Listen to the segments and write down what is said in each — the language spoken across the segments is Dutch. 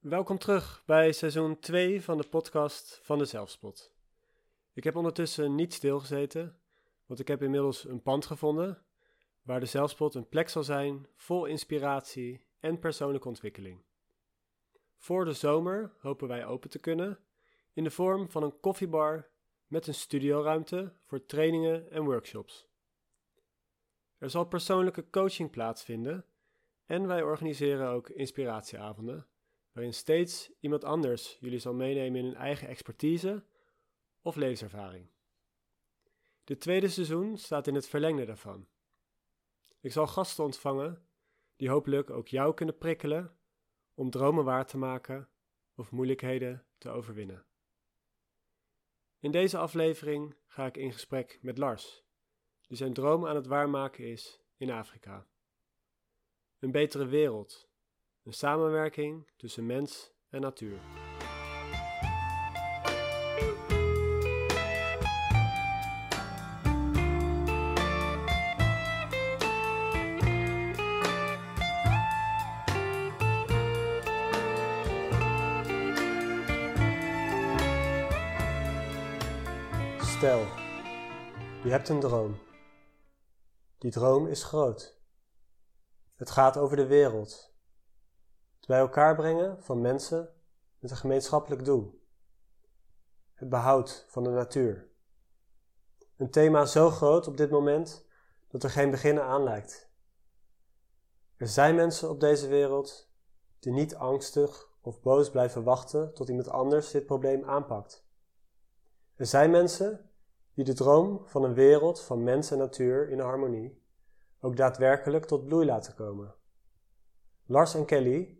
Welkom terug bij seizoen 2 van de podcast van de Zelfspot. Ik heb ondertussen niet stilgezeten, want ik heb inmiddels een pand gevonden waar de Zelfspot een plek zal zijn vol inspiratie en persoonlijke ontwikkeling. Voor de zomer hopen wij open te kunnen in de vorm van een koffiebar met een studioruimte voor trainingen en workshops. Er zal persoonlijke coaching plaatsvinden en wij organiseren ook inspiratieavonden, waarin steeds iemand anders jullie zal meenemen in hun eigen expertise of levenservaring. Dit tweede seizoen staat in het verlengde daarvan. Ik zal gasten ontvangen die hopelijk ook jou kunnen prikkelen om dromen waar te maken of moeilijkheden te overwinnen. In deze aflevering ga ik in gesprek met Lars, die zijn droom aan het waarmaken is in Afrika. Een betere wereld, samenwerking tussen mens en natuur. Stel, je hebt een droom. Die droom is groot. Het gaat over de wereld. Bij elkaar brengen van mensen met een gemeenschappelijk doel. Het behoud van de natuur. Een thema zo groot op dit moment dat er geen beginnen aan lijkt. Er zijn mensen op deze wereld die niet angstig of boos blijven wachten tot iemand anders dit probleem aanpakt. Er zijn mensen die de droom van een wereld van mens en natuur in harmonie ook daadwerkelijk tot bloei laten komen. Lars en Kelly,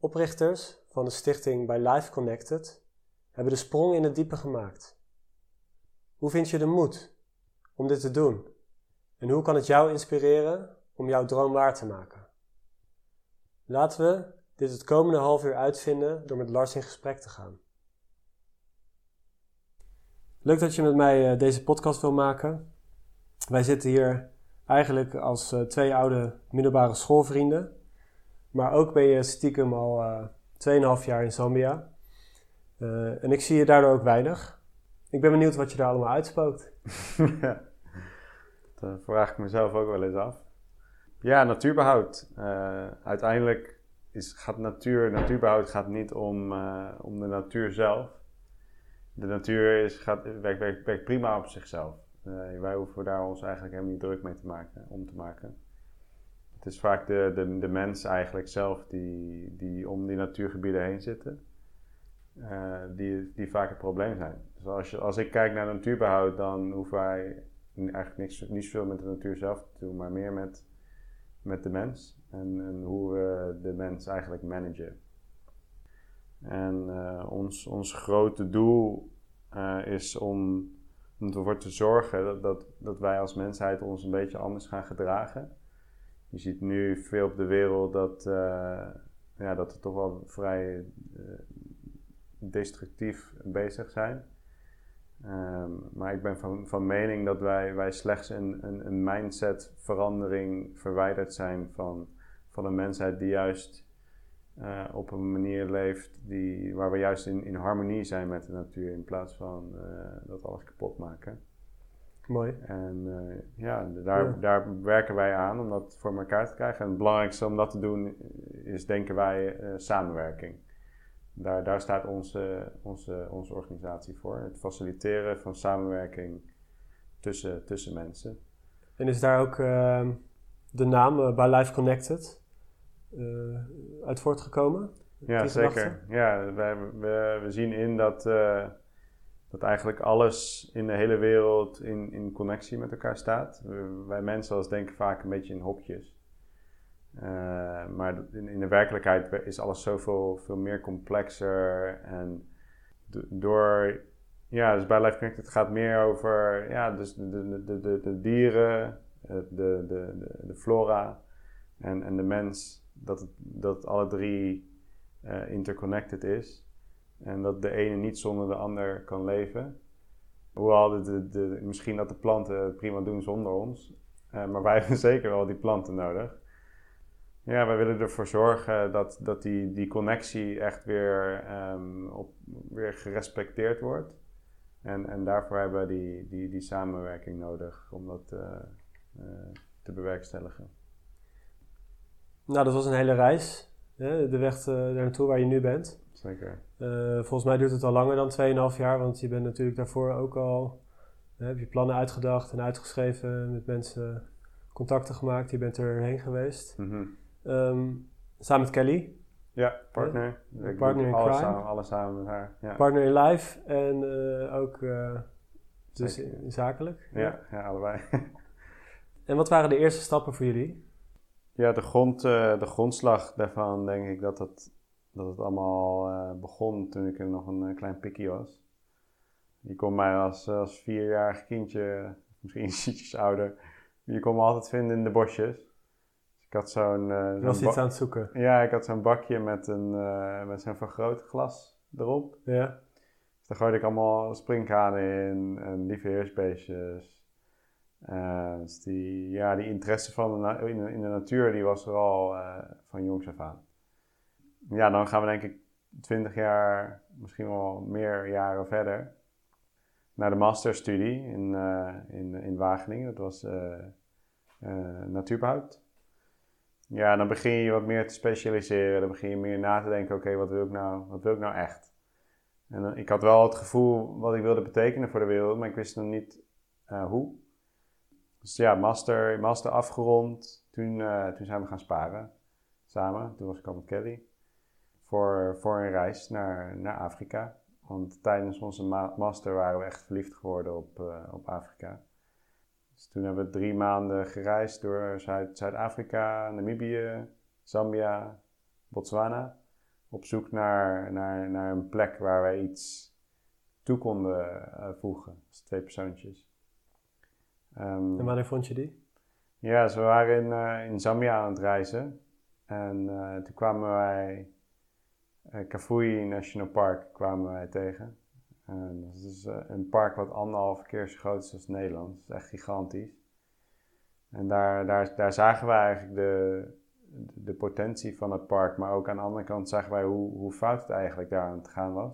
oprichters van de stichting bij Life Connected, hebben de sprong in het diepe gemaakt. Hoe vind je de moed om dit te doen? En hoe kan het jou inspireren om jouw droom waar te maken? Laten we dit het komende half uur uitvinden door met Lars in gesprek te gaan. Leuk dat je met mij eh, deze podcast wil maken. Wij zitten hier eigenlijk als uh, twee oude middelbare schoolvrienden. Maar ook ben je stiekem al uh, 2,5 jaar in Zambia. Uh, en ik zie je daardoor ook weinig. Ik ben benieuwd wat je daar allemaal uitspookt. ja, dat vraag ik mezelf ook wel eens af. Ja, natuurbehoud. uiteindelijk is, gaat natuur, natuurbehoud gaat niet om, om de natuur zelf de natuur is, gaat, werkt, werkt, prima op zichzelf. Wij hoeven daar ons eigenlijk helemaal niet druk mee te maken, om te maken. Het is vaak de, de, de mens eigenlijk zelf die, die om die natuurgebieden heen zitten, uh, die, die vaak het probleem zijn. Dus als, je, als ik kijk naar natuurbehoud, dan hoeven wij eigenlijk niks, niet zoveel met de natuur zelf te doen, maar meer met, met de mens en, en hoe we de mens eigenlijk managen. En uh, ons, ons grote doel uh, is om, om ervoor te zorgen dat, dat, dat wij als mensheid ons een beetje anders gaan gedragen. Je ziet nu veel op de wereld dat, uh, ja, dat we toch wel vrij destructief bezig zijn. Um, maar ik ben van, van mening dat wij, wij slechts een, een, een mindset verandering verwijderd zijn van, van een mensheid die juist uh, op een manier leeft die, waar we juist in, in harmonie zijn met de natuur in plaats van dat alles kapot maken. Mooi. En uh, ja, daar, ja. daar werken wij aan om dat voor elkaar te krijgen. En het belangrijkste om dat te doen is, denken wij, samenwerking. Daar, daar staat onze, onze, onze organisatie voor. Het faciliteren van samenwerking tussen, tussen mensen. En is daar ook ehm, de naam By Life Connected? uit voortgekomen? Ja, zeker. Ja, wij, we, we zien in dat, dat eigenlijk alles in de hele wereld in, in connectie met elkaar staat. Wij mensen als denken vaak een beetje in hokjes. Uh, maar in, in, de werkelijkheid is alles zoveel veel meer complexer. En door, ja, dus bij Life Connected gaat meer over ja, dus de, de, de, de, dieren, de, de, de, de flora en, en de mens dat dat alle drie uh, interconnected is. En dat de ene niet zonder de ander kan leven. Hoewel de, de, de, misschien dat de planten het prima doen zonder ons. Uh, maar wij hebben zeker wel die planten nodig. Ja, wij willen ervoor zorgen dat, dat die, die connectie echt weer, ehm, op, weer gerespecteerd wordt. En, en daarvoor hebben we die, die, die samenwerking nodig om dat uh, uh, te bewerkstelligen. Nou, dat was een hele reis. Hè? De weg daar naartoe waar je nu bent. Zeker. volgens mij duurt het al langer dan 2,5 jaar, want je bent natuurlijk daarvoor ook al. heb je plannen uitgedacht en uitgeschreven, met mensen contacten gemaakt, je bent erheen geweest. Mm -hmm. um, samen met Kelly. Ja, partner. Ja, partner in alles crime. Samen, alles samen met haar. Ja, Partner in life en uh, ook uh, dus in, zakelijk. Ja, ja, allebei. en wat waren de eerste stappen voor jullie? Ja, de, grond, uh, de grondslag daarvan denk ik dat het, dat het allemaal begon toen ik nog een klein pikkie was. Je kon mij als, als vierjarig kindje, misschien ietsjes ouder, je kon me altijd vinden in de bosjes. Dus ik had zo'n... Uh, je was iets aan het zoeken? Ja, ik had zo'n bakje met, een, uh, met zo'n vergrootglas erop. Ja. Dus daar gooide ik allemaal springkanen in en lieve heersbeestjes. Uh, dus die, ja, die interesse van de in, de, in, de, natuur die was er al van jongs af aan. Ja, dan gaan we denk ik twintig jaar, misschien wel meer jaren verder naar de masterstudie in, uh, in, in Wageningen. Dat was uh. Ja, dan begin je wat meer te specialiseren. Dan begin je meer na te denken, oké, wat wil ik nou, wat wil ik nou echt? En ik had wel het gevoel wat ik wilde betekenen voor de wereld, maar ik wist nog niet hoe. Dus ja, master, master afgerond. Toen, toen zijn we gaan sparen samen. Toen was ik al met Kelly. Voor, voor een reis naar, naar Afrika. Want tijdens onze ma master waren we echt verliefd geworden op, uh, op Afrika. Dus toen hebben we drie maanden gereisd door Zuid-Afrika, Namibië, Zambia, Botswana. Op zoek naar, naar, naar een plek waar wij iets toe konden uh, voegen. Dus twee persoontjes. Um, en wanneer vond je die? Ja, dus we waren in, uh, in Zambia aan het reizen. En toen kwamen wij Kafui National Park kwamen wij tegen. En dat is dus, uh, een park wat anderhalf keer zo groot is als Nederland. Dat is echt gigantisch. En daar, daar, daar zagen wij eigenlijk de, de potentie van het park. Maar ook aan de andere kant zagen wij hoe, hoe fout het eigenlijk daar aan het gaan was.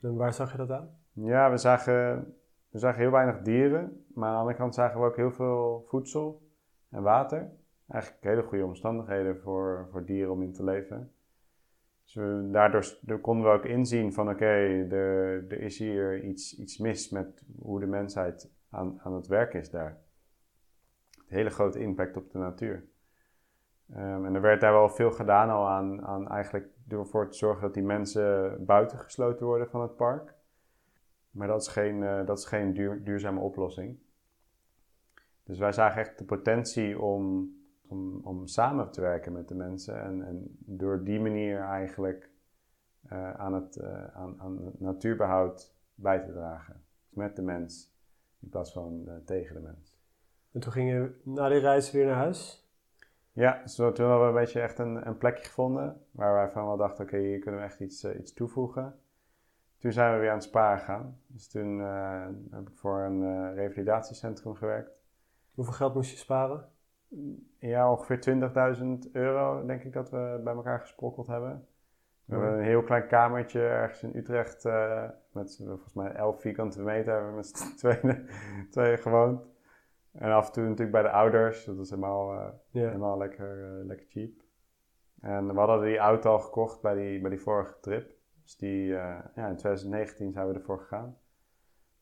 En waar zag je dat aan? Ja, we zagen, we zagen heel weinig dieren. Maar aan de andere kant zagen we ook heel veel voedsel en water. Eigenlijk hele goede omstandigheden voor, voor dieren om in te leven. Dus daardoor konden we ook inzien van oké, er, is hier iets, iets mis met hoe de mensheid aan, aan het werk is daar. Een hele grote impact op de natuur. Um, en er werd daar wel veel gedaan al aan, aan eigenlijk door ervoor te zorgen dat die mensen buiten gesloten worden van het park. Maar dat is geen, uh, dat is geen duur, duurzame oplossing. Dus wij zagen echt de potentie om om, om samen te werken met de mensen en, en door die manier eigenlijk uh, aan, het, uh, aan, aan het natuurbehoud bij te dragen. Dus met de mens in plaats van uh, tegen de mens. En toen ging je na die reis weer naar huis? Ja, zo, toen hebben we een beetje echt een, een plekje gevonden waar wij van wel dachten, oké, okay, hier kunnen we echt iets, iets toevoegen. Toen zijn we weer aan het sparen gaan. Dus toen heb ik voor een revalidatiecentrum gewerkt. Hoeveel geld moest je sparen? Ja, ongeveer 20.000 euro denk ik dat we bij elkaar gesprokkeld hebben. We hebben een heel klein kamertje ergens in Utrecht uh, met volgens mij 11 vierkante meter hebben we met z'n tweeën, tweeën gewoond. En af en toe natuurlijk bij de ouders, dat is helemaal, uh, yeah. helemaal lekker, uh, lekker cheap. En we hadden die auto al gekocht bij die, bij die vorige trip. Dus die, ja, in 2019 zijn we ervoor gegaan.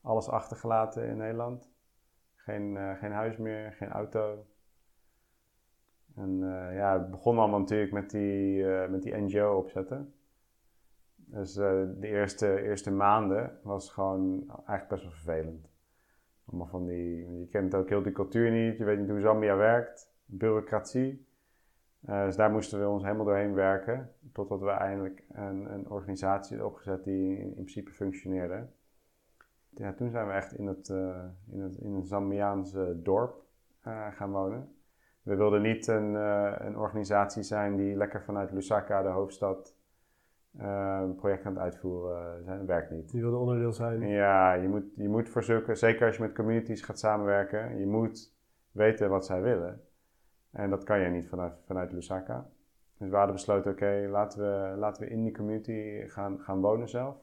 Alles achtergelaten in Nederland. Geen, geen huis meer, geen auto, en uh, ja, het begon allemaal natuurlijk met die, uh, met die NGO opzetten. Dus uh, de eerste, eerste maanden was gewoon eigenlijk best wel vervelend. Allemaal van die, je kent ook heel die cultuur niet, je weet niet hoe Zambia werkt, bureaucratie. dus daar moesten we ons helemaal doorheen werken, totdat we eindelijk een, een organisatie opgezet die in, in, principe functioneerde. Ja, toen zijn we echt in het, in het, in een Zambiaanse dorp gaan wonen. We wilden niet een, uh, een organisatie zijn die lekker vanuit Lusaka, de hoofdstad, uh, een project aan het uitvoeren zijn. Dat werkt niet. Je wilde onderdeel zijn. Ja, je moet, je moet verzoeken, zeker als je met communities gaat samenwerken, je moet weten wat zij willen. En dat kan je niet vanuit, vanuit Lusaka. Dus we hadden besloten, oké, laten, we, laten we in die community gaan, gaan wonen zelf.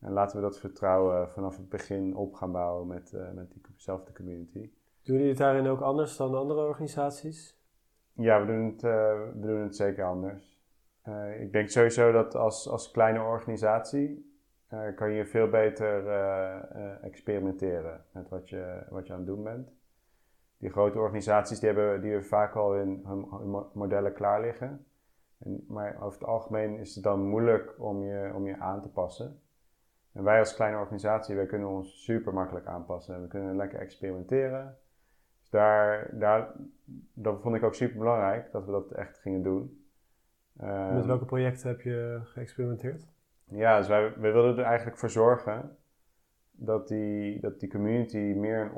En laten we dat vertrouwen vanaf het begin op gaan bouwen met, uh, met diezelfde community. Doen jullie het daarin ook anders dan andere organisaties? Ja, we doen het, uh, we doen het zeker anders. Uh, ik denk sowieso dat als, als kleine organisatie kan je veel beter experimenteren met wat je, wat je aan het doen bent. Die grote organisaties die hebben, die hebben vaak al hun, hun modellen klaar liggen. En, maar over het algemeen is het dan moeilijk om je, om je aan te passen. En wij als kleine organisatie, wij kunnen ons super makkelijk aanpassen. We kunnen lekker experimenteren. Dus daar, daar, dat vond ik ook super belangrijk, dat we dat echt gingen doen. Met ehm, welke projecten heb je geëxperimenteerd? Ja, dus wij, wij wilden er eigenlijk voor zorgen dat die, dat die community meer een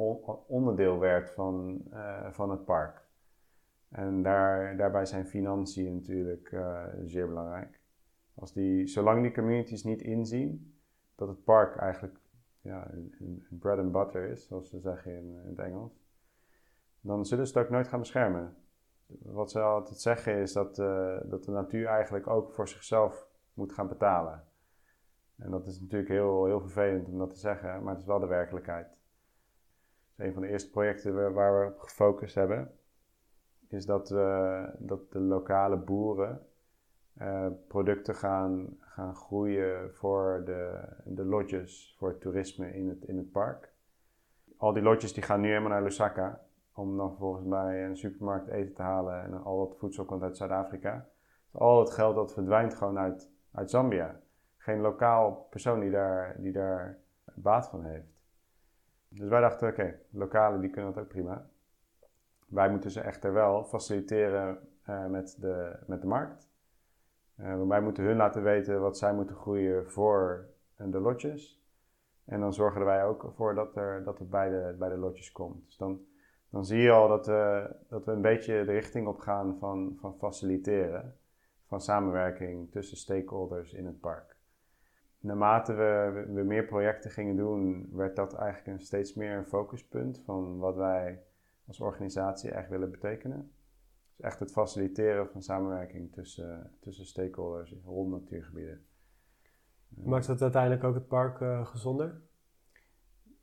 onderdeel werd van, uh, van het park. En daar, daarbij zijn financiën natuurlijk uh, zeer belangrijk. Als die, zolang die communities niet inzien dat het park eigenlijk ja, een, bread and butter is, zoals ze zeggen in, in, het Engels, dan zullen ze het ook nooit gaan beschermen. Wat ze altijd zeggen is dat, uh, dat de natuur eigenlijk ook voor zichzelf moet gaan betalen. En dat is natuurlijk heel, heel vervelend om dat te zeggen, maar het is wel de werkelijkheid. Dus een van de eerste projecten waar we op gefocust hebben, is dat, dat de lokale boeren uh, producten gaan, gaan groeien voor de, de lodges, voor het toerisme in het, in het park. Al die lodges die gaan nu helemaal naar Lusaka om dan vervolgens bij een supermarkt eten te halen en al dat voedsel komt uit Zuid-Afrika. Al het geld dat verdwijnt gewoon uit, uit Zambia. Geen lokaal persoon die daar, die daar baat van heeft. Dus wij dachten, oké, okay, lokalen die kunnen dat ook prima. Wij moeten ze echter wel faciliteren uh, met, de, met de markt. Uh, wij moeten hun laten weten wat zij moeten groeien voor de lotjes. En dan zorgen wij ook voor dat, er, dat het bij de, bij de lotjes komt. Dus dan, dan zie je al dat, we dat we een beetje de richting op gaan van, van faciliteren. Van samenwerking tussen stakeholders in het park. Naarmate we, we meer projecten gingen doen, werd dat eigenlijk een steeds meer een focuspunt van wat wij als organisatie echt willen betekenen. Dus echt het faciliteren van samenwerking tussen, tussen stakeholders rond natuurgebieden. Maakt dat uiteindelijk ook het park uh, gezonder?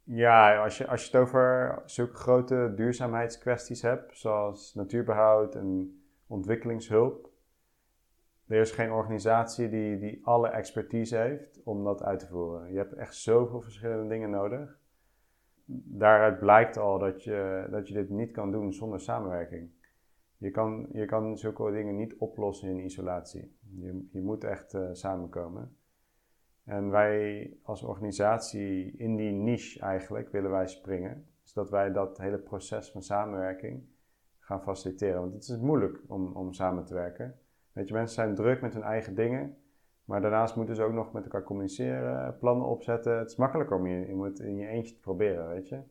Ja, als je, als je het over zulke grote duurzaamheidskwesties hebt, zoals natuurbehoud en ontwikkelingshulp, er is geen organisatie die, die alle expertise heeft om dat uit te voeren. Je hebt echt zoveel verschillende dingen nodig daaruit blijkt al dat je, dat je dit niet kan doen zonder samenwerking. Je kan, je kan zulke dingen niet oplossen in isolatie. Je, je moet echt uh, samenkomen. En wij als organisatie in die niche eigenlijk willen wij springen. Zodat wij dat hele proces van samenwerking gaan faciliteren. Want het is moeilijk om, om samen te werken. Weet je, mensen zijn druk met hun eigen dingen. Maar daarnaast moeten ze ook nog met elkaar communiceren, plannen opzetten. Het is makkelijker om je, je in je eentje te proberen, weet je.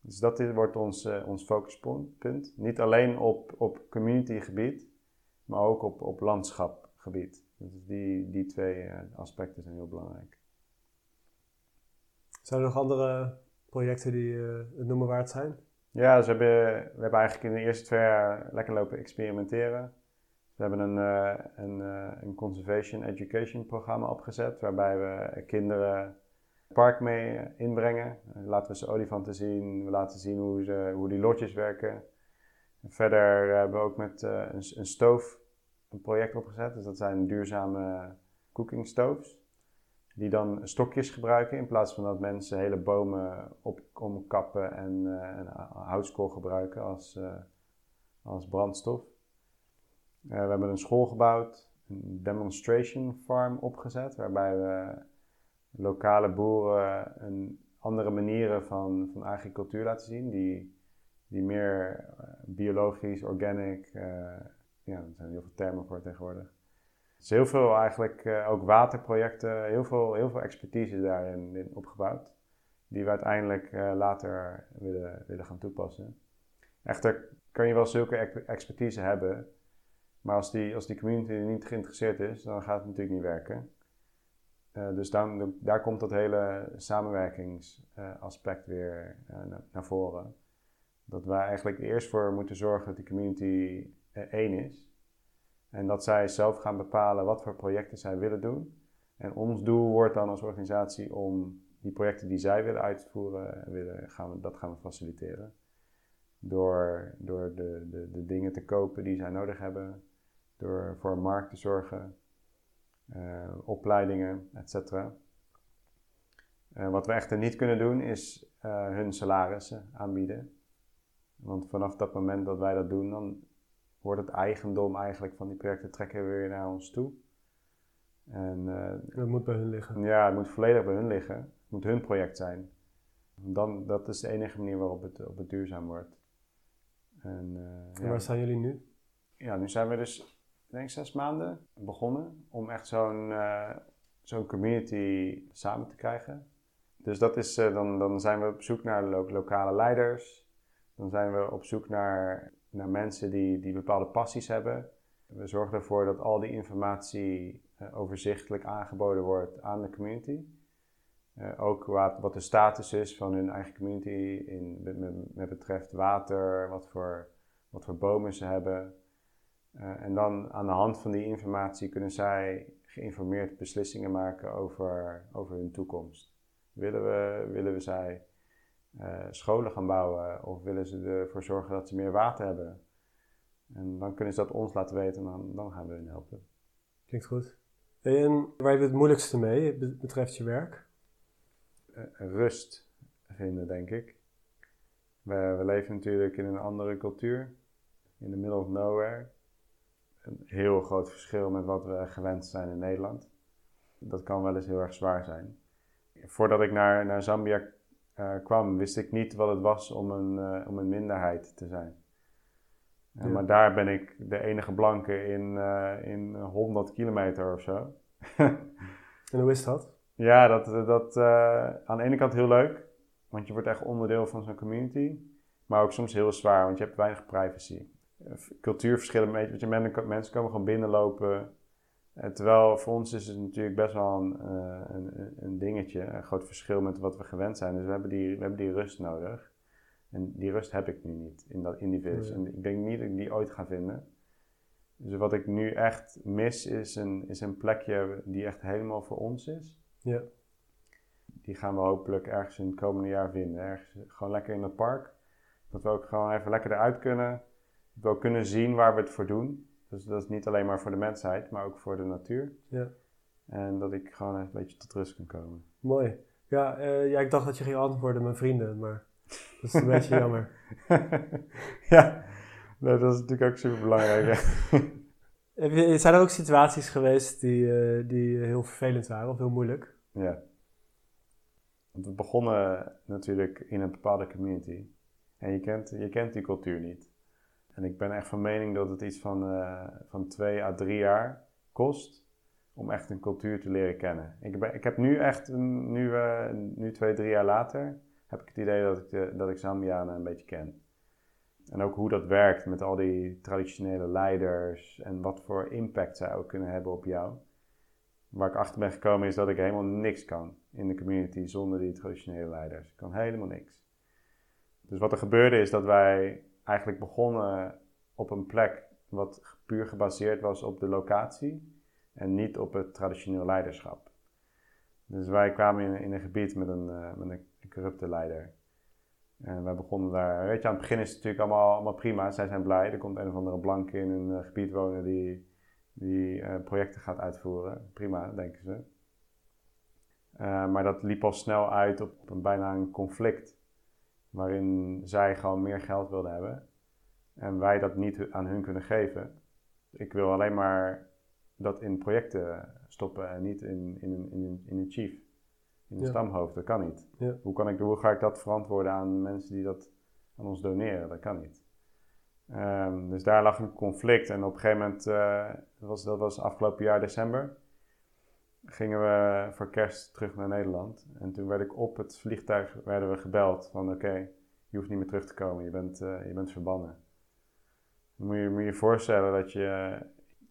Dus dat wordt ons, uh, ons focuspunt. Niet alleen op, op communitygebied, maar ook op, op landschapgebied. Dus die, die twee uh, aspecten zijn heel belangrijk. Zijn er nog andere projecten die uh, het noemen waard zijn? Ja, dus we hebben, we hebben eigenlijk in de eerste twee jaar lekker lopen experimenteren. We hebben een, uh, een, een conservation education programma opgezet, waarbij we kinderen het park mee inbrengen. laten we ze olifanten zien, we laten zien hoe, ze, hoe die lotjes werken. verder hebben we ook met een, een, stoof een project opgezet. Dus dat zijn duurzame cooking stoves. Die dan stokjes gebruiken in plaats van dat mensen hele bomen op, omkappen en, en houtskool gebruiken als, als brandstof. Eh, we hebben een school gebouwd, een demonstration farm opgezet, waarbij we lokale boeren een andere manieren van, van agricultuur laten zien, die, die meer biologisch, organic, ja, er zijn heel veel termen voor tegenwoordig. Dus heel veel eigenlijk, uh, ook waterprojecten, heel veel, heel veel expertise daarin opgebouwd, die we uiteindelijk later willen, willen gaan toepassen. Echter kan je wel zulke expertise hebben, maar als die, als die community niet geïnteresseerd is, dan gaat het natuurlijk niet werken. Uh, dus dan, daar komt dat hele samenwerkingsaspect weer uh, naar voren. Dat wij eigenlijk eerst voor moeten zorgen dat die community één is. En dat zij zelf gaan bepalen wat voor projecten zij willen doen. En ons doel wordt dan als organisatie om die projecten die zij willen uitvoeren, willen, gaan we, dat gaan we faciliteren. Door, door de, de, de dingen te kopen die zij nodig hebben, door voor een markt te zorgen, uh, opleidingen, etc. Uh, wat we echter niet kunnen doen is uh, hun salarissen aanbieden. Want vanaf dat moment dat wij dat doen, dan wordt het eigendom eigenlijk van die projecten trekken weer naar ons toe. En, dat moet bij hun liggen. Ja, het moet volledig bij hun liggen. Het moet hun project zijn. Dan, dat is de enige manier waarop het, op het duurzaam wordt. En, en waar staan jullie nu? Ja, nu zijn we dus denk zes maanden begonnen om echt zo'n uh, zo'n community samen te krijgen. Dus dat is, dan, dan zijn we op zoek naar lo lokale leiders. Dan zijn we op zoek naar, naar mensen die, die bepaalde passies hebben. We zorgen ervoor dat al die informatie uh, overzichtelijk aangeboden wordt aan de community. ook wat, wat de status is van hun eigen community in, met, betreft water, wat voor, wat voor bomen ze hebben, uh, en dan aan de hand van die informatie kunnen zij geïnformeerd beslissingen maken over, over hun toekomst. Willen we, willen we zij uh, scholen gaan bouwen of willen ze ervoor zorgen dat ze meer water hebben? En dan kunnen ze dat ons laten weten en dan, dan gaan we hun helpen. Klinkt goed. En waar heb je het moeilijkste mee betreft je werk? Uh, rust vinden, denk ik. We, we leven natuurlijk in een andere cultuur, in the middle of nowhere een heel groot verschil met wat we gewend zijn in Nederland. Dat kan wel eens heel erg zwaar zijn. Voordat ik naar, naar Zambia kwam, wist ik niet wat het was om een, uh, om een minderheid te zijn. Uh, ja. Maar daar ben ik de enige blanke in, in 100 kilometer of zo. en hoe is dat? Ja, dat, dat aan de ene kant heel leuk, want je wordt echt onderdeel van zo'n community. Maar ook soms heel zwaar, want je hebt weinig privacy cultuurverschillen. Weet je, mensen komen gewoon binnenlopen. Uh, terwijl voor ons is het natuurlijk best wel een, uh, een, een, dingetje, een groot verschil met wat we gewend zijn. Dus we hebben die, we hebben die rust nodig. En die rust heb ik nu niet in, dat, in die vis. En ik denk niet dat ik die ooit ga vinden. Dus wat ik nu echt mis is een, is een plekje die echt helemaal voor ons is. Ja. Die gaan we hopelijk ergens in het komende jaar vinden. Ergens gewoon lekker in het park. Dat we ook gewoon even lekker eruit kunnen wel kunnen zien waar we het voor doen. Dus dat is niet alleen maar voor de mensheid, maar ook voor de natuur. Ja. En dat ik gewoon een beetje tot rust kan komen. Mooi. Ja, uh, ja ik dacht dat je ging antwoorden mijn vrienden, maar dat is een beetje jammer. ja, dat is natuurlijk ook super belangrijk. zijn er ook situaties geweest die, uh, die heel vervelend waren of heel moeilijk? Ja. Want we begonnen natuurlijk in een bepaalde community. En je kent, je kent die cultuur niet. En ik ben echt van mening dat het iets van, uh, van twee à drie jaar kost om echt een cultuur te leren kennen. Ik, ik heb nu echt, nu, uh, nu twee, drie jaar later, heb ik het idee dat ik, dat ik Zambianen een beetje ken. En ook hoe dat werkt met al die traditionele leiders en wat voor impact zij ook kunnen hebben op jou. Waar ik achter ben gekomen is dat ik helemaal niks kan in de community zonder die traditionele leiders. Ik kan helemaal niks. Dus wat er gebeurde is dat wij eigenlijk begonnen op een plek wat puur gebaseerd was op de locatie en niet op het traditioneel leiderschap. Dus wij kwamen in, in een gebied met een, uh, met een corrupte leider. En wij begonnen daar, weet je, aan het begin is het natuurlijk allemaal, allemaal prima. Zij zijn blij. Er komt een of andere blanke in een uh, gebied wonen die, die uh, projecten gaat uitvoeren. Prima, denken ze. maar dat liep al snel uit op een, bijna een conflict waarin zij gewoon meer geld wilden hebben en wij dat niet aan hun kunnen geven. Ik wil alleen maar dat in projecten stoppen en niet in, in, een, in, in een chief, in een stamhoofd. Dat kan niet. Ja. Hoe, kan ik, hoe ga ik dat verantwoorden aan mensen die dat aan ons doneren? Dat kan niet. Um, dus daar lag een conflict en op een gegeven moment, uh, dat, was, dat was afgelopen jaar december, gingen we voor kerst terug naar Nederland. En toen werd ik op het vliegtuig werden we gebeld van oké, je hoeft niet meer terug te komen, je bent, uh, je bent verbannen. Moet je moet je voorstellen dat je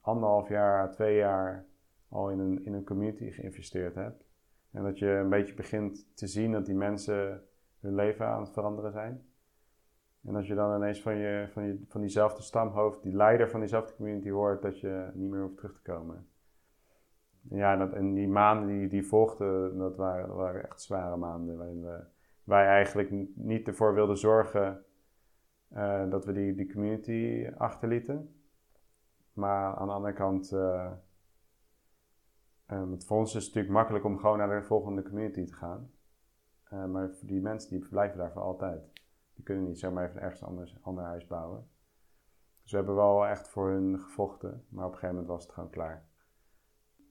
anderhalf jaar, twee jaar al in een, in een community geïnvesteerd hebt. En dat je een beetje begint te zien dat die mensen hun leven aan het veranderen zijn. En als je dan ineens van, je, van, je, van diezelfde stamhoofd, die leider van diezelfde community hoort, dat je niet meer hoeft terug te komen. Ja, dat, en die maanden die, die volgden, dat waren, waren echt zware maanden. Waarin we, wij eigenlijk niet ervoor wilden zorgen uh, dat we die, die community achterlieten. Maar aan de andere kant, uh, um, voor ons is het natuurlijk makkelijk om gewoon naar de volgende community te gaan. Maar die mensen die blijven daar voor altijd. Die kunnen niet zomaar even ergens anders ander huis bouwen. Dus we hebben wel echt voor hun gevochten, maar op een gegeven moment was het gewoon klaar.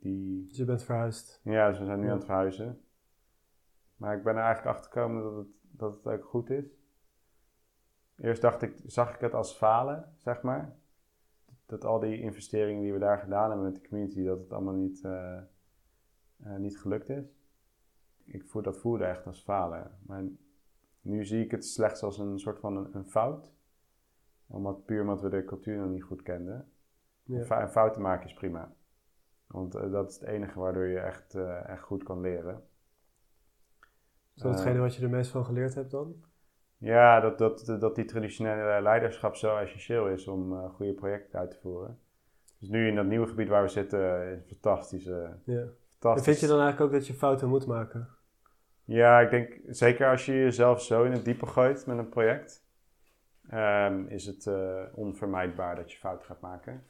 Die... Dus je bent verhuisd? Ja, dus we zijn nu aan het verhuizen. Maar ik ben er eigenlijk achter gekomen dat het, dat het ook goed is. Eerst dacht ik, zag ik het als falen, zeg maar. Dat al die investeringen die we daar gedaan hebben met de community, dat het allemaal niet, uh, uh, niet gelukt is. Ik voel, dat voelde echt als falen. Maar nu zie ik het slechts als een soort van een, een fout. Omdat, puur omdat we de cultuur nog niet goed kenden. Ja. Fouten maken is prima. Want uh, dat is het enige waardoor je echt, echt goed kan leren. Is dat hetgene wat je er meest van geleerd hebt dan? Ja, dat, dat, dat die traditionele leiderschap zo essentieel is om goede projecten uit te voeren. Dus nu in dat nieuwe gebied waar we zitten, is fantastisch. Ja. fantastisch. En vind je dan eigenlijk ook dat je fouten moet maken? Ja, ik denk zeker als je jezelf zo in het diepe gooit met een project, um, is het uh, onvermijdbaar dat je fouten gaat maken.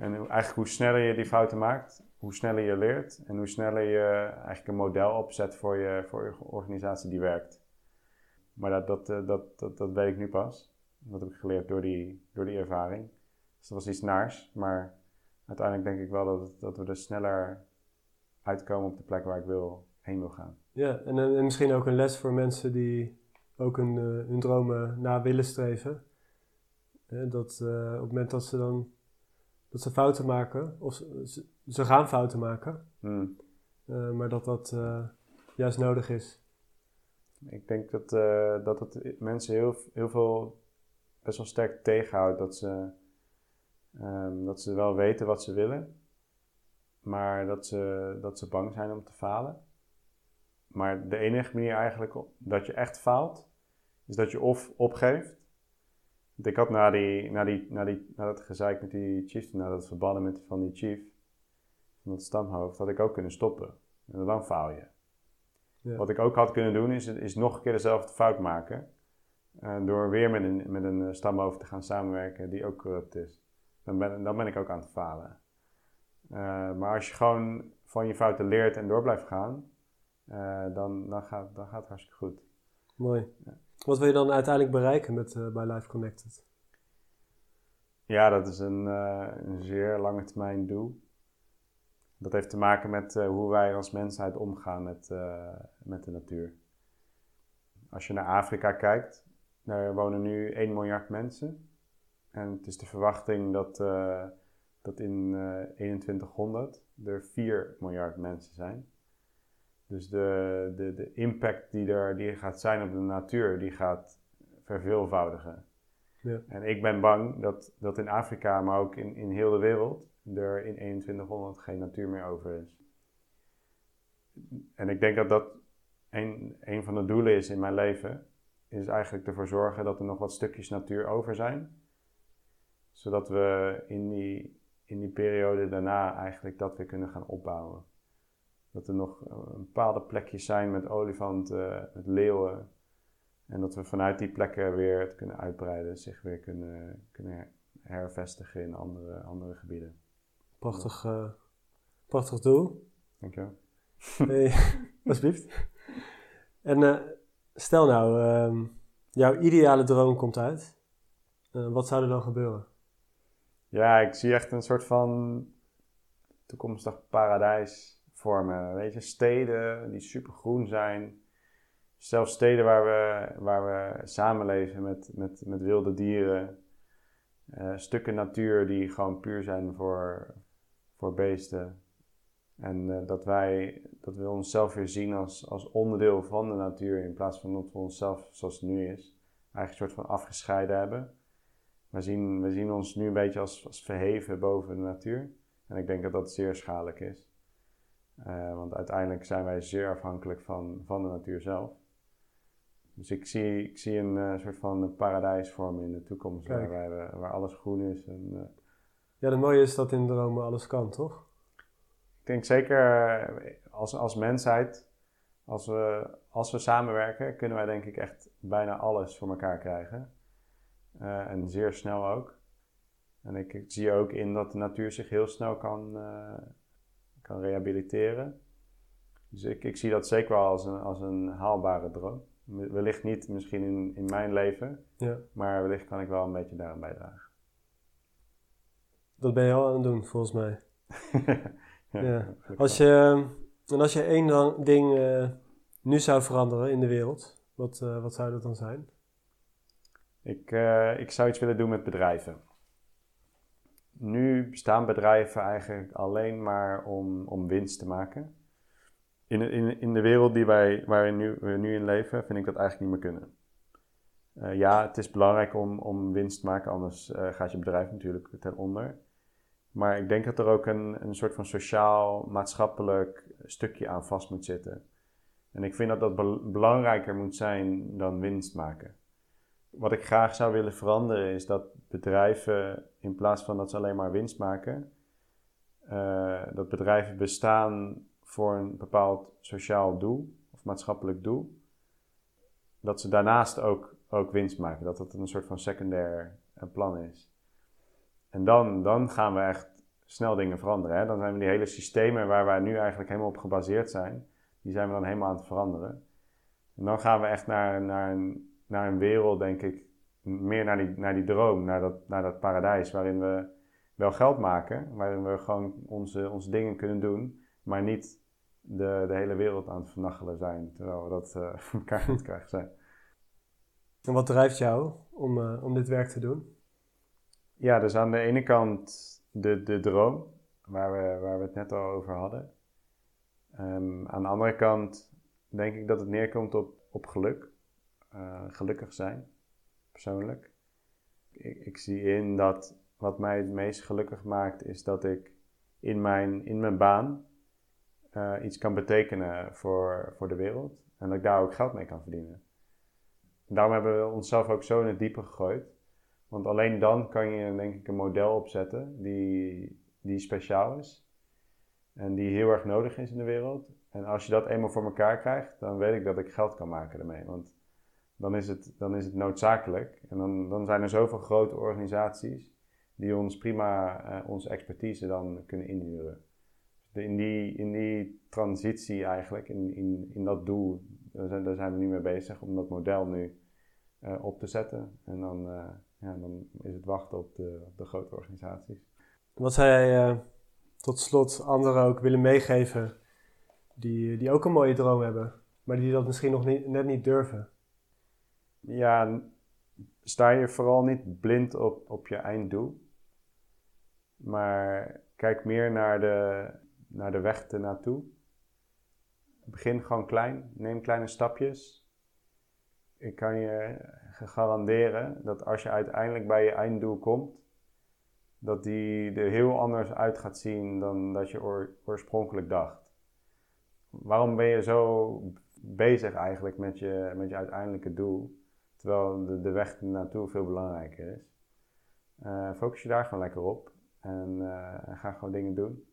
En eigenlijk hoe sneller je die fouten maakt, hoe sneller je leert en hoe sneller je eigenlijk een model opzet voor je, voor je organisatie die werkt. Maar dat, dat, eh, dat, dat, dat weet ik nu pas. Dat heb ik geleerd door die, door die ervaring. Dus dat was iets naars. Maar uiteindelijk denk ik wel dat, dat we er sneller uitkomen op de plek waar ik wil, heen wil gaan. Ja, en, en misschien ook een les voor mensen die ook hun, uh, hun dromen na willen streven. dat op het moment dat ze dan dat ze fouten maken, of ze, ze gaan fouten maken, hmm. uh, maar dat dat juist nodig is. Ik denk dat, uh, dat het mensen heel, heel veel best wel sterk tegenhoudt dat ze, um, dat ze wel weten wat ze willen, maar dat ze, dat ze bang zijn om te falen. Maar de enige manier eigenlijk dat je echt faalt, is dat je of opgeeft. Ik had na, die, na, die, na, die, na dat gezeik met die chief, na dat verbannen met, van die chief, van dat stamhoofd, had ik ook kunnen stoppen. En dan faal je. Wat ik ook had kunnen doen, is, is nog een keer dezelfde fout maken. Uh, door weer met een, met een eh, stamhoofd te gaan samenwerken die ook corrupt is. Dan ben, dan ben ik ook aan het falen. Uh, maar als je gewoon van je fouten leert en door blijft gaan, dan, dan, gaat, dan gaat het hartstikke goed. Mooi. Ja. Wat wil je dan uiteindelijk bereiken met bij Life Connected? Ja, dat is een, een zeer lange termijn doel. Dat heeft te maken met uh, hoe wij als mensheid omgaan met, met de natuur. Als je naar Afrika kijkt, daar wonen nu 1 miljard mensen. En het is de verwachting dat, dat in 2100 er 4 miljard mensen zijn. Dus de, de, de impact die er die gaat zijn op de natuur, die gaat verveelvoudigen. Ja. En ik ben bang dat, dat in Afrika, maar ook in, in heel de wereld, er in 2100 geen natuur meer over is. En ik denk dat dat een, een van de doelen is in mijn leven, is eigenlijk ervoor zorgen dat er nog wat stukjes natuur over zijn. Zodat we in die, in die periode daarna eigenlijk dat weer kunnen gaan opbouwen. Dat er nog bepaalde plekjes zijn met olifanten, met leeuwen. En dat we vanuit die plekken weer het kunnen uitbreiden, zich weer kunnen, kunnen hervestigen in andere, andere gebieden. Prachtig, uh, prachtig doel. Dankjewel. Hey, alsjeblieft. En uh, stel nou, uh, jouw ideale droom komt uit. Wat zou er dan gebeuren? Ja, ik zie echt een soort van toekomstig paradijs vormen. Weet je, steden die super groen zijn. Zelfs steden waar we, waar we samenleven met, met, met wilde dieren. stukken natuur die gewoon puur zijn voor, voor beesten. En uh, dat wij dat we onszelf weer zien als, als onderdeel van de natuur in plaats van dat we onszelf, zoals het nu is, eigenlijk een soort van afgescheiden hebben. We zien, we zien ons nu een beetje als, als verheven boven de natuur. En ik denk dat dat zeer schadelijk is. Uh, want uiteindelijk zijn wij zeer afhankelijk van, van de natuur zelf. Dus ik zie, ik zie een eh, soort van paradijs vormen in de toekomst waar, Kijk. waar, eh, waar alles groen is. En, eh, Ja, het mooie is dat in dromen alles kan, toch? ik denk zeker eh, als, als mensheid, als we, als we samenwerken, kunnen wij denk ik echt bijna alles voor elkaar krijgen. Eh, en zeer snel ook. En ik, ik zie ook in dat de natuur zich heel snel kan, eh, kan rehabiliteren. Dus ik, ik zie dat zeker wel als een, als een haalbare droom. Wellicht niet misschien in, in mijn leven, Ja. maar wellicht kan ik wel een beetje daaraan bijdragen. Dat ben je al aan het doen, volgens mij. ja, Als je, en als je één ding eh, nu zou veranderen in de wereld, wat, eh, wat zou dat dan zijn? Ik, eh, ik zou iets willen doen met bedrijven. Nu bestaan bedrijven eigenlijk alleen maar om, om winst te maken. In, in, in de wereld die wij, waarin nu, we nu in leven, vind ik dat eigenlijk niet meer kunnen. Eh, ja, het is belangrijk om, om winst te maken, anders eh, gaat je bedrijf natuurlijk ten onder. Maar ik denk dat er ook een, een soort van sociaal-maatschappelijk stukje aan vast moet zitten. En ik vind dat dat bel- belangrijker moet zijn dan winst maken wat ik graag zou willen veranderen is dat bedrijven, in plaats van dat ze alleen maar winst maken, eh, dat bedrijven bestaan voor een bepaald sociaal doel of maatschappelijk doel, dat ze daarnaast ook, ook winst maken. Dat dat een soort van secundair eh, plan is. En dan, dan gaan we echt snel dingen veranderen. Hè? Dan zijn we die hele systemen waar wij nu eigenlijk helemaal op gebaseerd zijn, die zijn we dan helemaal aan het veranderen. En dan gaan we echt naar, naar, een, naar een wereld, denk ik, meer naar die, naar die droom, naar dat, naar dat paradijs waarin we wel geld maken, waarin we gewoon onze, onze dingen kunnen doen, maar niet de, de hele wereld aan het vernachelen zijn, terwijl we dat eh voor elkaar aan het krijgen zijn. En wat drijft jou om, eh, om dit werk te doen? Ja, dus aan de ene kant de, de droom, waar we, waar we het net al over hadden. Ehm, aan de andere kant denk ik dat het neerkomt op, op geluk. Eh, gelukkig zijn, persoonlijk. Ik, ik zie in dat wat mij het meest gelukkig maakt, is dat ik in mijn, in mijn baan eh, iets kan betekenen voor, voor de wereld. En dat ik daar ook geld mee kan verdienen. Daarom hebben we onszelf ook zo in het diepe gegooid. Want alleen dan kan je denk ik een model opzetten die, die speciaal is. En die heel erg nodig is in de wereld. En als je dat eenmaal voor elkaar krijgt, dan weet ik dat ik geld kan maken ermee. Want dan is het, dan is het noodzakelijk. En dan, dan zijn er zoveel grote organisaties die ons prima eh, onze expertise dan kunnen inhuren. In die, in die transitie eigenlijk, in, in, in dat doel, daar zijn, daar zijn we nu mee bezig om dat model nu eh, op te zetten. En dan, eh, ja, dan is het wachten op de, grote organisaties. Wat zou jij tot slot anderen ook willen meegeven die, die ook een mooie droom hebben, maar die dat misschien nog niet, net niet durven? Ja, sta je vooral niet blind op, op je einddoel. Maar kijk meer naar de, naar de weg ernaartoe. Begin gewoon klein. Neem kleine stapjes. Ik kan je garanderen dat als je uiteindelijk bij je einddoel komt, dat die er heel anders uit gaat zien dan dat je oor- oorspronkelijk dacht. Waarom ben je zo bezig eigenlijk met je, met je uiteindelijke doel? Terwijl de, de weg naartoe veel belangrijker is. Eh, focus je daar gewoon lekker op. En, eh, en ga gewoon dingen doen.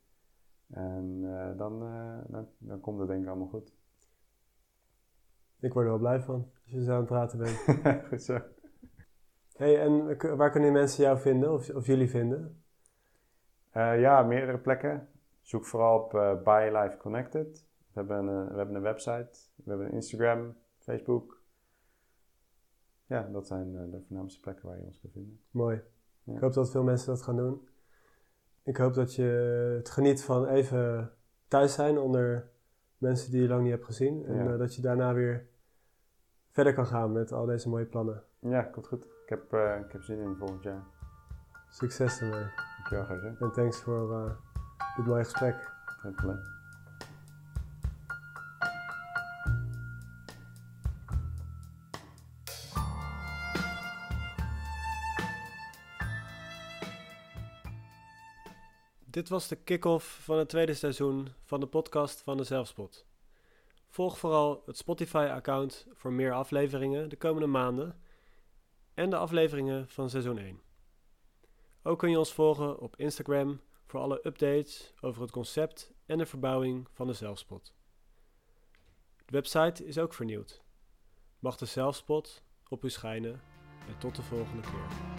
En eh, dan, dan, dan komt het denk ik allemaal goed. Ik word er wel blij van als je zo aan het praten bent. goed zo. hey, en waar kunnen mensen jou vinden of, of jullie vinden? Ja, meerdere plekken. Zoek vooral op Buy Life Connected. We hebben, een, we hebben een website. We hebben een Instagram, Facebook. Ja, dat zijn eh, de voornaamste plekken waar je ons kan vinden. Mooi. Ja. Ik hoop dat veel mensen dat gaan doen. Ik hoop dat je het geniet van even thuis zijn onder mensen die je lang niet hebt gezien. En Ja. eh, dat je daarna weer verder kan gaan met al deze mooie plannen. Ja, komt goed. Ik heb, eh, ik heb zin in volgend jaar. Succes ermee. Dankjewel, Gozer. En thanks voor dit mooie gesprek. Geen probleem. Dit was de kick-off van het tweede seizoen van de podcast van de Zelfspot. Volg vooral het Spotify-account voor meer afleveringen de komende maanden en de afleveringen van seizoen 1. Ook kun je ons volgen op Instagram voor alle updates over het concept en de verbouwing van de Zelfspot. De website is ook vernieuwd. Mag de Zelfspot op u schijnen en tot de volgende keer.